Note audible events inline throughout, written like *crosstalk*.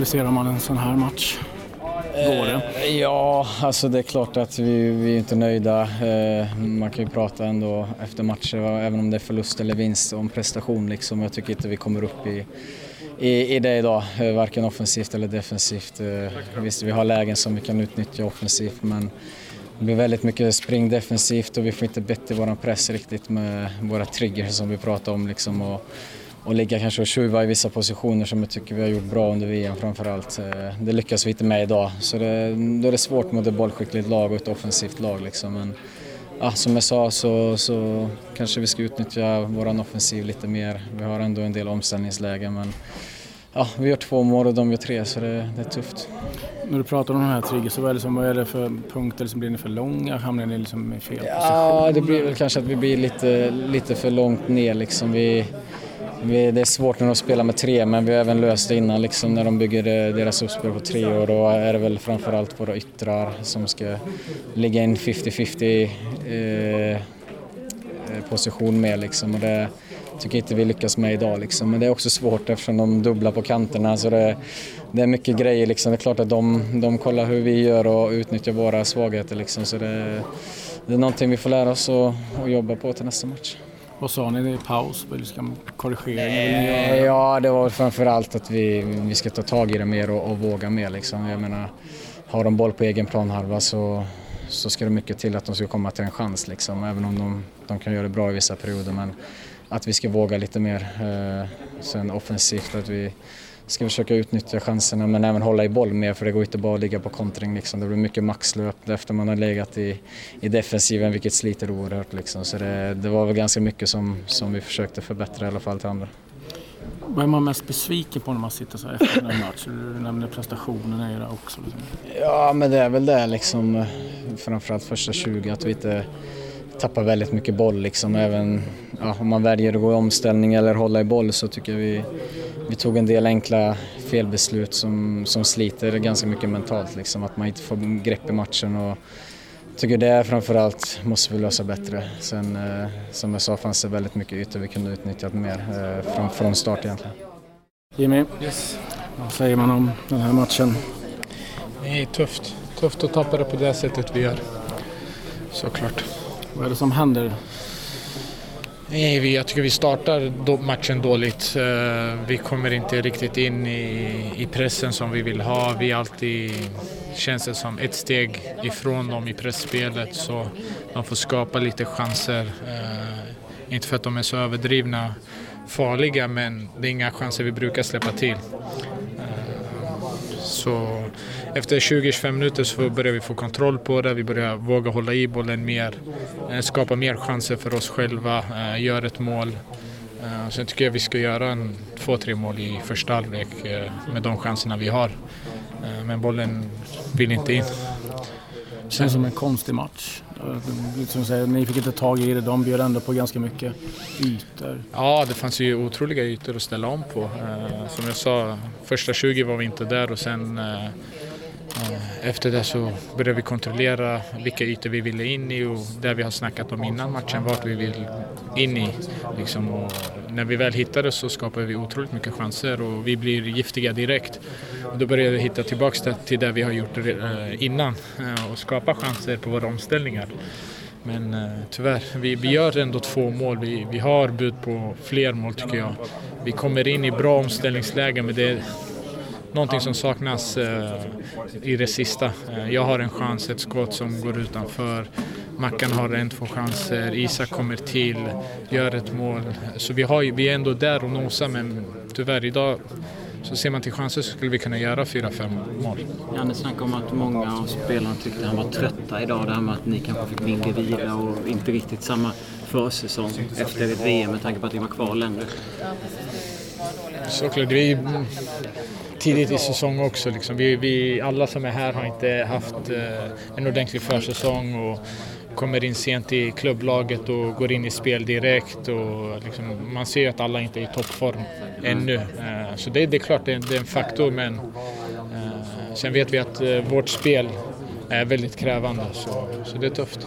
analyserar man en sån här match? Går det? Eh, ja, alltså det är klart att vi, vi är inte nöjda. Eh, man kan ju prata ändå efter matcher, även om det är förlust eller vinst, om prestation. Liksom. Jag tycker inte vi kommer upp i, i, i det idag, eh, varken offensivt eller defensivt. Eh, visst, vi har lägen som vi kan utnyttja offensivt, men det blir väldigt mycket spring defensivt och vi får inte bättre vår press riktigt med våra triggers som vi pratar om. Liksom, och, och ligga kanske och tjuva i vissa positioner som jag tycker vi har gjort bra under VM framförallt. Eh, det lyckas vi inte med idag, så det, då är det svårt mot ett bollskickligt lag och ett offensivt lag. Liksom. Men, ja, som jag sa så, så kanske vi ska utnyttja vår offensiv lite mer. Vi har ändå en del omställningslägen men ja, vi gör två mål och de gör tre så det, det är tufft. När du pratar om de här triggers, vad är det, som, vad är det för punkter? Liksom, blir ni för långa? Hamnar ni liksom i fel position? Ja, det blir väl kanske att vi blir lite, lite för långt ner. Liksom. Vi, det är svårt när de spelar med tre, men vi har även löst det innan liksom, när de bygger eh, deras uppspel på tre och då är det väl framförallt våra yttrar som ska ligga i en 50-50 eh, position med. Liksom. Och det, tycker inte vi lyckas med idag. Liksom. Men det är också svårt eftersom de dubblar på kanterna. Så det, det är mycket grejer. Liksom. Det är klart att de, de kollar hur vi gör och utnyttjar våra svagheter. Liksom. Så det, det är någonting vi får lära oss och, och jobba på till nästa match. Vad sa ni i paus? Ska korrigera? Ja, det var framförallt att vi, vi ska ta tag i det mer och, och våga mer. Liksom. Jag menar, har de boll på egen planhalva så, så ska det mycket till att de ska komma till en chans. Liksom. Även om de, de kan göra det bra i vissa perioder. Men att vi ska våga lite mer. Eh, sen offensivt att vi ska försöka utnyttja chanserna men även hålla i boll mer för det går inte bara att ligga på kontring. Liksom. Det blir mycket maxlöp efter man har legat i, i defensiven vilket sliter oerhört. Liksom. Så det, det var väl ganska mycket som, som vi försökte förbättra i alla fall till andra. Vad är man mest besviken på när man sitter så här efter en match? Du nämnde prestationerna i det också. Liksom. Ja men det är väl det liksom framförallt första 20 att vi inte tappar väldigt mycket boll liksom. Även ja, om man väljer att gå i omställning eller hålla i boll så tycker jag vi, vi tog en del enkla felbeslut som, som sliter ganska mycket mentalt liksom. Att man inte får grepp i matchen och tycker det framförallt måste vi lösa bättre. Sen eh, som jag sa fanns det väldigt mycket ytor vi kunde utnyttjat mer eh, från, från start egentligen. Jimmy, yes. vad säger man om den här matchen? Det är tufft. Tufft att tappa det på det sättet vi gör. Såklart. Vad är det som händer? Nej, jag tycker vi startar matchen dåligt. Eh, vi kommer inte riktigt in i, pressen som vi vill ha. Vi alltid känns det som ett steg ifrån dem i pressspelet så de får skapa lite chanser. Eh, inte för att de är så överdrivna farliga men det är inga chanser vi brukar släppa till. Eh, så efter 20-25 minuter så börjar vi få kontroll på det, vi börjar våga hålla i bollen mer, eh, skapa mer chanser för oss själva, eh, göra ett mål. Eh, sen tycker jag vi ska göra en, två, tre mål i första halvlek med de chanserna vi har. Men bollen vill inte in. Det känns som en konstig match. Som säger, ni fick inte tag i det, de bjöd ändå på ganska mycket ytor. Ja, det fanns ju otroliga ytor att ställa om på. Som jag sa, första 20 var vi inte där och sen efter det så började vi kontrollera vilka ytor vi ville in i och där vi har snackat om innan matchen, vart vi vill in i. Liksom. Och när vi väl hittade så skapade vi otroligt mycket chanser och vi blir giftiga direkt. Då började vi hitta tillbaka till det vi har gjort eh, innan eh, och skapa chanser på våra omställningar. Men eh, tyvärr, vi, vi gör ändå två mål. Vi, vi har bud på fler mål tycker jag. Vi kommer in i bra omställningslägen men det någonting som saknas eh, i det sista. Eh, jag har en chans, ett skott som går utanför. Mackan har en, två chanser. Isak kommer till, gör ett mål. Så vi, har, vi är ändå där och nosar men tyvärr idag så ser man till chanser så skulle vi kunna göra fyra, fem mål. Ja, ni snackade om att många av spelarna tyckte han var trötta idag. Det här med att ni kanske fick mindre vila och inte riktigt samma försäsong efter ett VM med tanke på att ni var kvar längre. Såklart. Vi, tidigt i säsong också. Liksom. Vi, vi, alla som är här har inte haft eh, en ordentlig försäsong och kommer in sent i klubblaget och går in i spel direkt. Och liksom, man ser att alla inte är i toppform ännu. Eh, så det, det, är klart det är, det är en faktor men eh, sen vet vi att eh, vårt spel är väldigt krävande så, så det är tufft.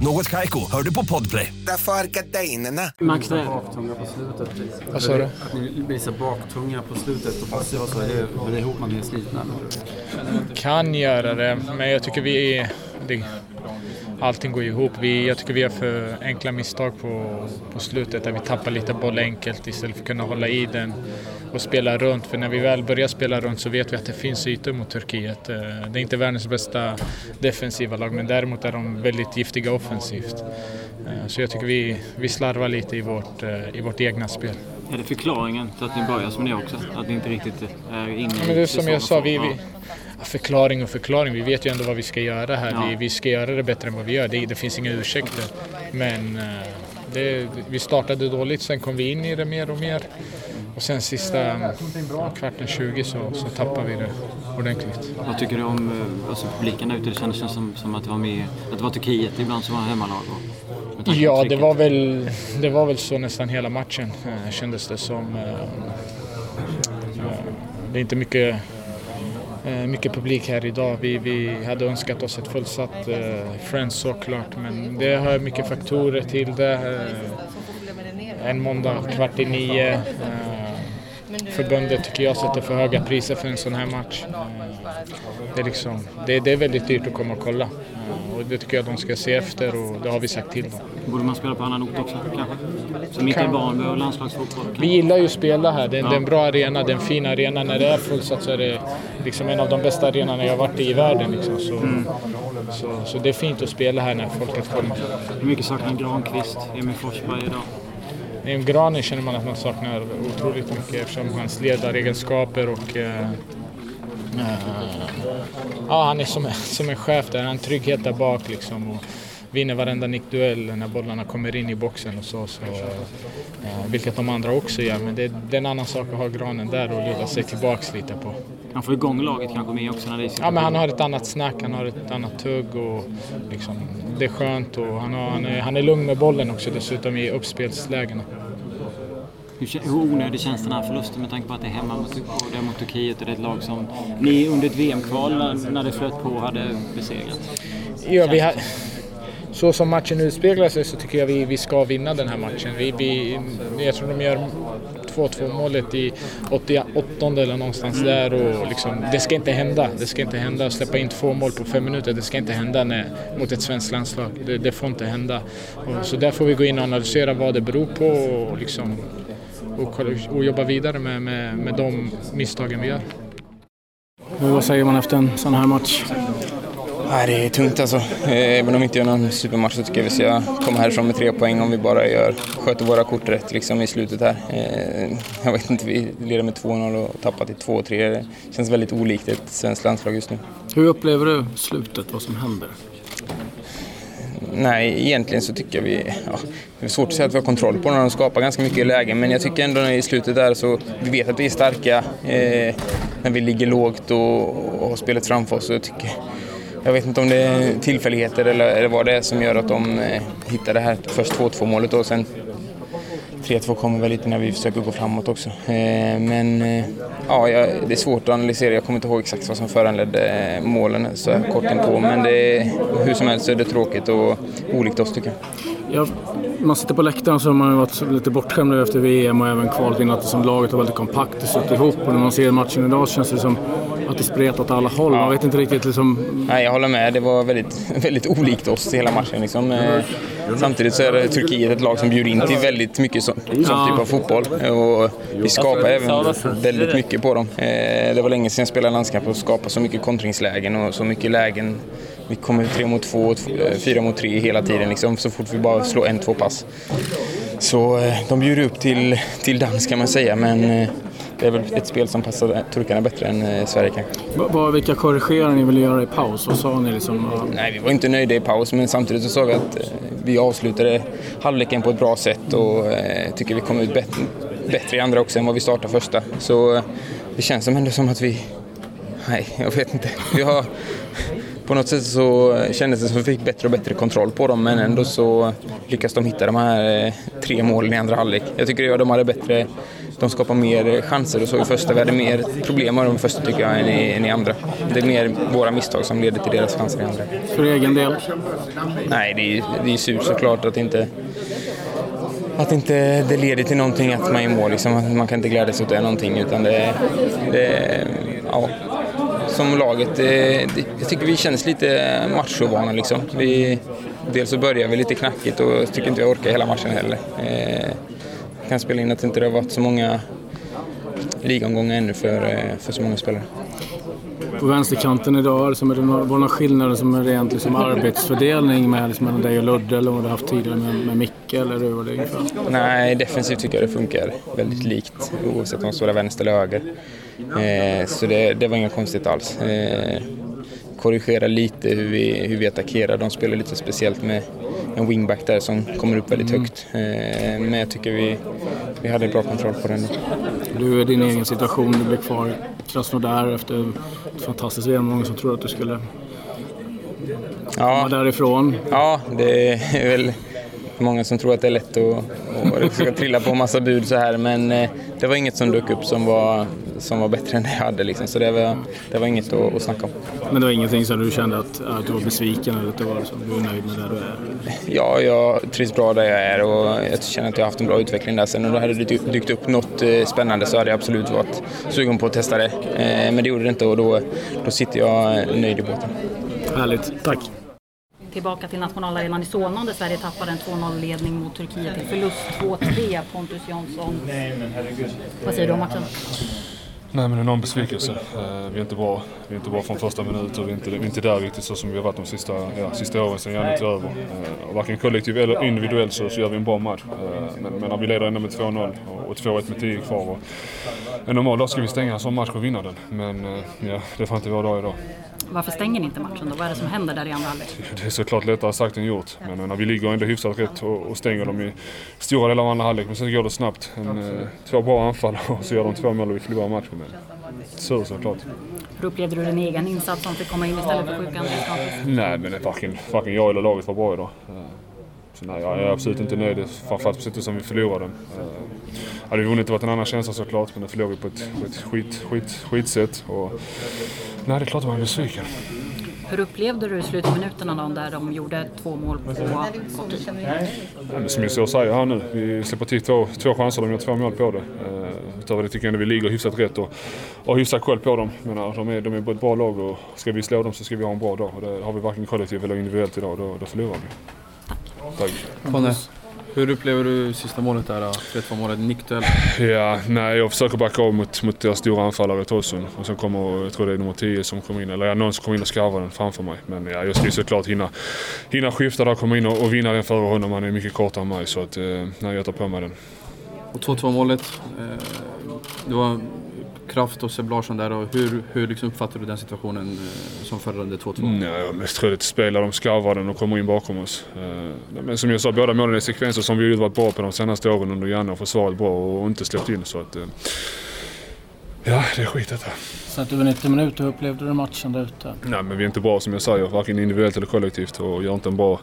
Något Kaiko, hör du på Podplay. Därför är gardinerna. Max, det, baktunga på slutet. Vad sa du? Att ni visar baktunga på slutet och passiva så, är det, ihop med att ni är slitna? Kan göra det, men jag tycker vi är... Det, allting går ihop. Vi, jag tycker vi har för enkla misstag på, på slutet där vi tappar lite boll enkelt istället för att kunna hålla i den och spela runt. För när vi väl börjar spela runt så vet vi att det finns ytor mot Turkiet. Eh, Det är inte världens bästa defensiva lag men däremot är de väldigt giftiga offensivt. Eh, Så jag tycker vi, vi slarvar lite i vårt, eh, i vårt egna spel. är det förklaringen till att ni börjar som ni också? Att ni inte riktigt är inne Ja, men det är som jag sa, vi, vi, förklaring och förklaring. Vi vet ju ändå vad vi ska göra här. Ja. Vi, vi ska göra det bättre än vad vi gör. Det, det finns inga ursäkter. Men det, vi startade dåligt, sen kom vi in i det mer och mer. Och sen sista ja, kvarten 20 så, så tappar vi det ordentligt. Vad tycker du om eh, alltså, publiken där ute? Det kändes som, som att det var med, att det var Turkiet ibland som var hemmalag. Och, Ja, det var, väl, det var väl så nästan hela matchen eh, kändes det som. Eh, eh, det är inte mycket, eh, mycket publik här idag. Vi, vi hade önskat oss ett fullsatt eh, Friends såklart, men det hör mycket faktorer till det. Eh, en måndag kvart i nio. Eh, förbundet tycker jag sätter för höga priser för en sån här match. Eh, det, är liksom, det, det är väldigt dyrt att komma och kolla. Eh, och det tycker jag de ska se efter och det har vi sagt till dem. Borde man spela på annan ort också kanske? Som Mikael Kan- Barnby och landslagsfotboll. Vi gillar ju att spela här. Det är, det är en bra arena, det är en fin arena. När det är fullsatt så är det liksom en av de bästa arenorna jag har varit i i världen. Liksom. Så, så, så det är fint att spela här när folket kommer. Hur mycket saknar Granqvist, Emil Forsberg idag? Em Granen känner man att man saknar otroligt mycket eftersom hans ledaregenskaper och eh, eh, ja, han är som, som en chef där. Han har en trygghet där bak liksom. Och vinner varenda nickduell när bollarna kommer in i boxen och så. så eh, vilket de andra också gör. Men det, det är en annan sak att ha Granen där och luta sig tillbaks lite på. Han får igång laget kanske med också när det är Ja, men han har ett annat snack, han har ett annat tugg och liksom, det är skönt och han, har, han, är, han är lugn med bollen också dessutom i uppspelslägena. Hur, hur onödig känns den här förlusten med tanke på att det är hemma mot, och det är mot Turkiet och det är ett lag som ni under ett VM-kval när- när det flöt på hade besegrat? Ja, vi har, så som matchen utspeglar sig så tycker jag vi, vi ska vinna den här matchen. Vi, vi, jag tror de gör 2-2 målet i 88 eller någonstans där och liksom, det ska inte hända. Det ska inte hända att släppa in två mål på fem minuter. Det ska inte hända när, mot ett svenskt landslag. Det, det får inte hända. Och, så där får vi gå in och analysera vad det beror på och, liksom, och, och jobba vidare med, med, med de misstagen vi gör. Vad säger man efter en sån här match? Nej, det är tungt alltså. Eh, Även om vi inte gör någon supermatch så tycker jag vi ska komma härifrån med tre poäng om vi bara gör, sköter våra kort rätt liksom, i slutet här. Eh, Jag vet inte, vi leder med 2-0 och tappar till 2-3. Det känns väldigt olikt ett svenskt landslag just nu. Hur upplever du slutet, vad som händer? Nej, egentligen så tycker jag vi... Ja, det är svårt att säga att vi har kontroll på när de skapar ganska mycket lägen, men jag tycker ändå i slutet där så... Vi vet att vi är starka eh, när vi ligger lågt och, och har spelet framför oss. Så jag, tycker, jag vet inte om det är tillfälligheter eller, eller vad det är som gör att de eh, hittar det här först 2-2 målet och sen 3-2 kommer väl lite när vi försöker gå framåt också. Eh, men eh, ja, jag, det är svårt att analysera. Jag kommer inte ihåg exakt vad som föranledde eh, målen så här kort inpå. Men det, hur som helst så är det tråkigt och olikt oss tycker jag. Ja, man sitter på läktaren så har man varit lite bortskämd efter VM och även kvalet in att det som laget har väldigt kompakt och suttit ihop. Och när man ser matchen idag känns det som att det spretar åt alla håll. Man vet inte riktigt liksom... Nej, jag håller med. Det var väldigt, *laughs* väldigt olikt oss hela matchen. Liksom. Eh, Samtidigt så är Turkiet ett lag som bjuder in till väldigt mycket sån, sån typ av fotboll. Och vi skapar även väldigt mycket på dem. Eh, Det var länge sedan jag spelade landskamp och skapade så mycket kontringslägen och så mycket lägen. Vi kommer tre mot två, eh, fyra mot tre hela tiden liksom, så fort vi bara slår en, två pass. Så eh, de bjuder upp till, till dans kan man säga, men eh, det är väl ett spel som passar turkarna bättre än Sverige kanske. Vilka korrigeringar ni ville göra i paus? Vad sa ni liksom? Nej, vi var inte nöjda i paus, men samtidigt så sa vi att vi avslutade halvleken på ett bra sätt och tycker vi kom ut bättre, i andra också än vad vi startade första. Så det känns som ändå som att vi... Nej, jag vet inte. Vi har, på något sätt så kändes det som att vi fick bättre och bättre kontroll på dem men ändå så lyckas de hitta de här eh, tre målen i andra halvlek. Jag tycker att de hade bättre, de skapar mer chanser och så i första. Vi hade mer problem med de första tycker jag än i, än i andra. Det är mer våra misstag som leder till deras chanser i andra. För egen del? Nej, det är, det är surt såklart att inte att inte det leder till någonting att man är i mål. Liksom. Man kan inte glädjas åt det någonting utan det, det ja, som laget, det, jag tycker vi känns lite machovana liksom. Vi, dels så börjar vi lite knackigt och tycker inte vi orkar hela matchen heller. Eh, kan spela in att det inte har varit så många ligomgångar ännu för, eh, för så många spelare. På vänsterkanten idag, liksom, är det några, var det några skillnader som är rent liksom, arbetsfördelning med, liksom, mellan dig och Ludde eller vad du haft tidigare med, med Micke? Eller hur var det ungefär? Nej, defensivt tycker jag det funkar väldigt likt oavsett om man står där vänster eller höger. Eh, så det, det var inga konstigt alls. Eh, korrigera lite hur vi, hur vi attackerar. De spelar lite speciellt med en wingback där som kommer upp väldigt högt. Eh, men jag tycker vi, vi hade bra kontroll på den. Du är din egen situation, du blev kvar Krasnodar efter ett fantastiskt VM. Många som trodde att du skulle komma därifrån. Ja, det är väl många som tror att det är lätt att, att ska trilla på massa bud så här men eh, det var inget som dök upp som var, som var bättre än det jag hade liksom. så det var, det var inget att, att snacka om. Men det var ingenting som du kände att, att du var besviken eller att det var liksom, du är nöjd med där du är? Ja, jag trivs bra där jag är och jag känner att jag har haft en bra utveckling där. Sen om det hade dykt upp något eh, spännande så hade jag absolut varit sugen på att testa det. Eh, men det gjorde det inte och då, då sitter jag nöjd i båten. Härligt, tack! Tillbaka till nationalarenan i Solna där Sverige tappade en 2-0-ledning mot Turkiet till förlust 2-3. Pontus Jansson, vad säger du om matchen? Nej men enorm besvikelse. Uh, vi, är inte bra. vi är inte bra från första minut och vi är inte, vi är inte där riktigt så som vi har varit de sista, ja, sista åren sedan januari över. Uh, varken kollektivt eller individuellt så, så gör vi en bra match. Uh, men, men när vi leder ändå med 2-0 och, och 2-1 med 10 kvar. Och en normal dag ska vi stänga en sån match och vinna den. Men ja, det får inte vara dag idag. Varför stänger ni inte matchen då? Vad är det som händer där i andra halvlek? Det är såklart lättare sagt än gjort. Men när vi ligger ändå hyfsat rätt och, och stänger dem i stora delar av andra halvlek. Men sen går det snabbt. En, eh, två bra anfall *laughs* och så gör de två mål och vi förlorar matchen. Men sur såklart. Hur upplevde du din egen insats som fick komma in istället för sjuka Andreas Granqvist? Nej, men varken, varken jag eller laget var bra idag. Så nej, jag är absolut inte nöjd. Framförallt på sättet som vi förlorade. Uh, hade vi vunnit varit en annan känsla såklart, men det förlorade vi på ett, på ett skit, skit, skitsätt. Och, nej, det är klart att man är besviken. Hur upplevde du slutminuterna då, där de gjorde två mål på kort tid? Ja, som jag säger här nu, vi släpper till två, två chanser, de gör två mål på det. Uh, utöver det tycker jag ändå vi ligger hyfsat rätt och har hyfsat koll på dem. Menar, de, är, de är ett bra lag och ska vi slå dem så ska vi ha en bra dag. Och det har vi varken kollektivt eller individuellt idag, då, då förlorar vi. Tack. Conny, hur upplever du sista målet där? 3-2 målet, nickduell? Ja, nej, jag försöker backa av mot, mot deras stora anfallare Tosun. Och sen kommer, jag tror det är nummer 10 som kommer in, eller ja, någon som kommer in och skarvar den framför mig. Men ja, jag ska ju såklart hinna, hinna skifta där, komma in och, och vinna den före honom. Han är mycket kortare än mig så att, eh, nej, jag tar på mig den. Och 2-2 målet. Eh, det var Kraft och Seb Larsson där. Och hur hur liksom uppfattar du den situationen eh, som förlorade 2-2? Mm, ja, jag mest trött spelar, de skarvar den och kommer in bakom oss. Eh, men som jag sa, båda målen är sekvenser som vi har varit bra på de senaste åren under Janne och försvarat bra och inte släppt in. Så att, eh, ja, det är skit detta. Så att över 90 minuter, hur upplevde du matchen där ute? Nej, men vi är inte bra som jag säger, varken individuellt eller kollektivt och gör inte en bra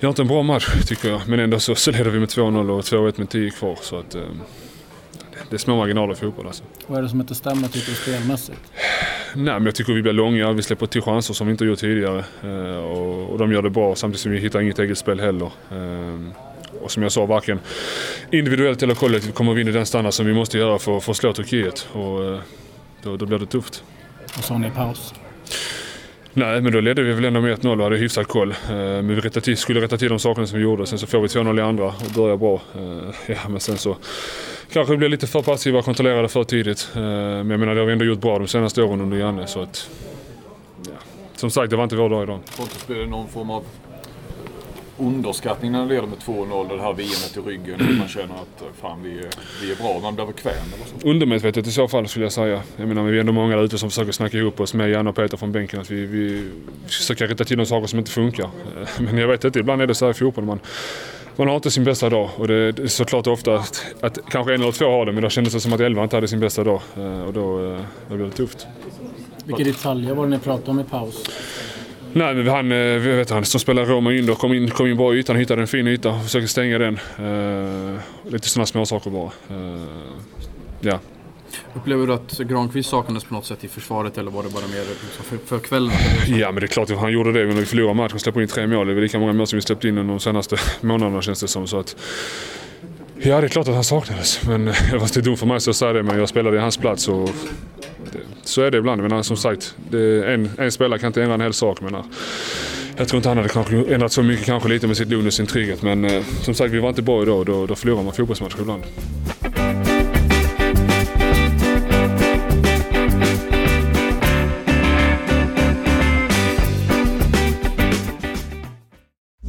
gör inte en bra match tycker jag. Men ändå så, så leder vi med 2-0 och 2-1 med 10 kvar. Så att, det är små marginaler i fotboll alltså. Vad är det som inte stämmer tycker du spelmässigt? Nej, men jag tycker vi blir långa. Vi släpper till chanser som vi inte gjort tidigare. Eh, och, och de gör det bra samtidigt som vi hittar inget eget spel heller. Eh, och som jag sa, varken individuellt eller kollektivt kommer vi in i den standard som vi måste göra för, för att slå Turkiet. Och eh, då, då blir det tufft. Vad sa ni i paus? Nej, men då ledde vi väl ändå med 1-0 och hade hyfsat koll. Men vi rätta till, skulle rätta till de sakerna som vi gjorde. Sen så får vi 2-0 i andra och börjar bra. Ja, men sen så kanske blev lite för passiva och kontrollerade för tidigt. Men jag menar, det har vi ändå gjort bra de senaste åren under Janne. Så att, ja. Som sagt, det var inte vår dag idag. Pontus, blir det någon form av underskattning när det leder med 2-0 det här VMet i ryggen? Man känner att fan, vi är, vi är bra, man blir bekväm eller så? Undermedvetet i så fall skulle jag säga. Jag menar, vi är ändå många där ute som försöker snacka ihop oss med Janne och Peter från bänken. Att vi, vi försöker rätta till de saker som inte funkar. Men jag vet inte, ibland är det så här i fotboll. Man, man har inte sin bästa dag och det är såklart ofta att, att kanske en eller två har det men då kändes det som att elva inte hade sin bästa dag och då, då blir det tufft. Vilka detaljer var det ni pratade om i paus? Nej, men han, eh, vet han som spelar Roma Inder kom in, kom in bra i ytan, hittade en fin yta och försöker stänga den. Uh, lite sådana små saker bara. Uh, ja. Upplever du att Granqvist saknades på något sätt i försvaret eller var det bara mer liksom, för, för kvällen? Ja, men det är klart att han gjorde det. Men vi förlorade matchen och släppte in tre mål. Det är lika många mål som vi släppt in under de senaste *laughs* månaderna känns det som. Så att, ja, det är klart att han saknades. Men *laughs* det är dumt för mig att säga det, men jag spelade i hans plats. Och det, så är det ibland. Men som sagt, det, en, en spelare kan inte ändra en hel sak. Men, eh, jag tror inte han hade kanske ändrat så mycket, kanske lite med sitt lugn och sin trygghet. Men eh, som sagt, vi var inte bra idag och då, då förlorar man fotbollsmatcher ibland.